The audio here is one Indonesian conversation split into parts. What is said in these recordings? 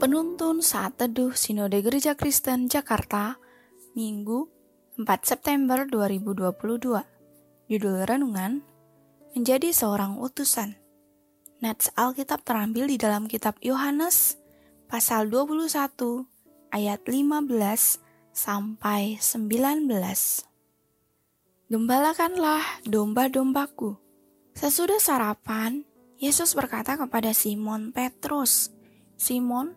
Penuntun Saat Teduh Sinode Gereja Kristen Jakarta, Minggu 4 September 2022. Judul Renungan, Menjadi Seorang Utusan. Nats Alkitab terambil di dalam kitab Yohanes, pasal 21, ayat 15 sampai 19. Gembalakanlah domba-dombaku. Sesudah sarapan, Yesus berkata kepada Simon Petrus, Simon,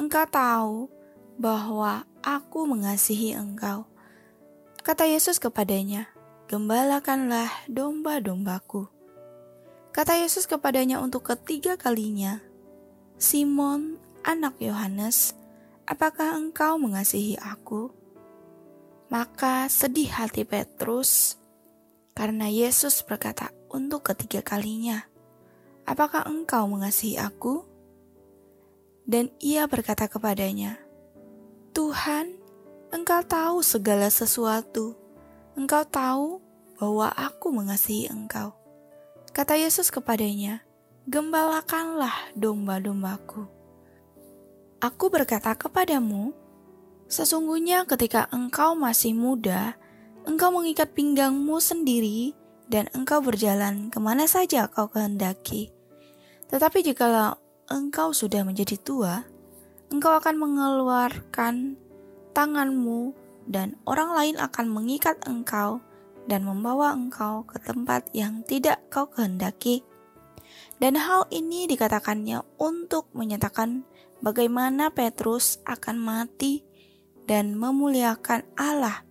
engkau tahu bahwa aku mengasihi engkau. Kata Yesus kepadanya, Gembalakanlah domba-dombaku. Kata Yesus kepadanya untuk ketiga kalinya, Simon, anak Yohanes, apakah engkau mengasihi aku? Maka sedih hati Petrus karena Yesus berkata untuk ketiga kalinya, Apakah engkau mengasihi aku? Dan ia berkata kepadanya, Tuhan, engkau tahu segala sesuatu. Engkau tahu bahwa aku mengasihi engkau. Kata Yesus kepadanya, Gembalakanlah domba-dombaku. Aku berkata kepadamu, sesungguhnya ketika engkau masih muda, engkau mengikat pinggangmu sendiri dan engkau berjalan ke mana saja kau kehendaki. Tetapi jikalau engkau sudah menjadi tua, engkau akan mengeluarkan tanganmu dan orang lain akan mengikat engkau dan membawa engkau ke tempat yang tidak kau kehendaki. Dan hal ini dikatakannya untuk menyatakan bagaimana Petrus akan mati dan memuliakan Allah.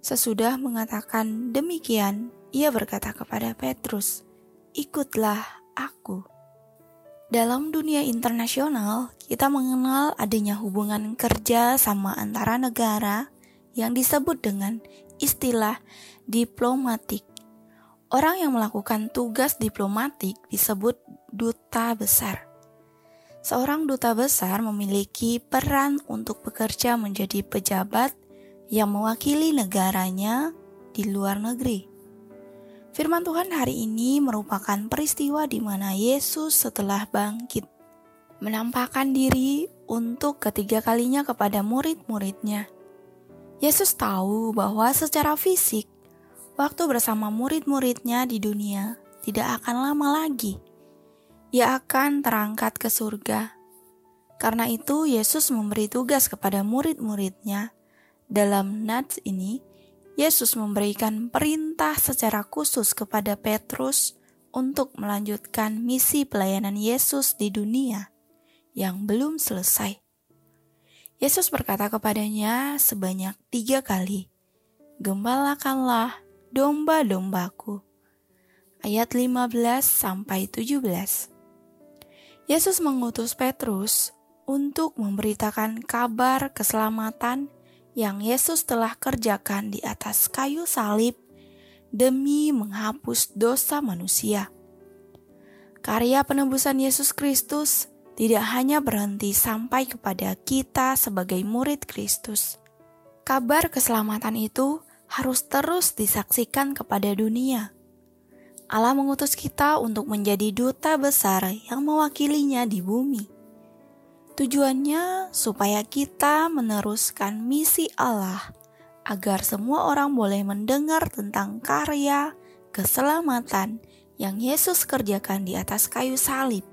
Sesudah mengatakan demikian, ia berkata kepada Petrus, "Ikutlah aku." Dalam dunia internasional, kita mengenal adanya hubungan kerja sama antara negara yang disebut dengan istilah diplomatik. Orang yang melakukan tugas diplomatik disebut duta besar. Seorang duta besar memiliki peran untuk bekerja menjadi pejabat yang mewakili negaranya di luar negeri. Firman Tuhan hari ini merupakan peristiwa di mana Yesus setelah bangkit menampakkan diri untuk ketiga kalinya kepada murid-muridnya. Yesus tahu bahwa secara fisik, waktu bersama murid-muridnya di dunia tidak akan lama lagi. Ia akan terangkat ke surga. Karena itu, Yesus memberi tugas kepada murid-muridnya dalam nats ini Yesus memberikan perintah secara khusus kepada Petrus untuk melanjutkan misi pelayanan Yesus di dunia yang belum selesai. Yesus berkata kepadanya sebanyak tiga kali, Gembalakanlah domba-dombaku. Ayat 15 sampai 17. Yesus mengutus Petrus untuk memberitakan kabar keselamatan yang Yesus telah kerjakan di atas kayu salib demi menghapus dosa manusia. Karya penebusan Yesus Kristus tidak hanya berhenti sampai kepada kita sebagai murid Kristus. Kabar keselamatan itu harus terus disaksikan kepada dunia. Allah mengutus kita untuk menjadi duta besar yang mewakilinya di bumi. Tujuannya supaya kita meneruskan misi Allah agar semua orang boleh mendengar tentang karya keselamatan yang Yesus kerjakan di atas kayu salib.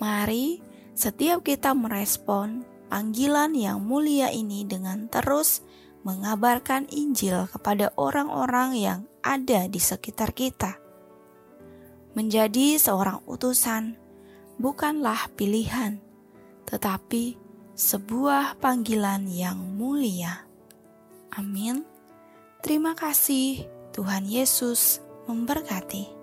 Mari setiap kita merespon panggilan yang mulia ini dengan terus mengabarkan Injil kepada orang-orang yang ada di sekitar kita. Menjadi seorang utusan bukanlah pilihan, tetapi sebuah panggilan yang mulia. Amin. Terima kasih, Tuhan Yesus memberkati.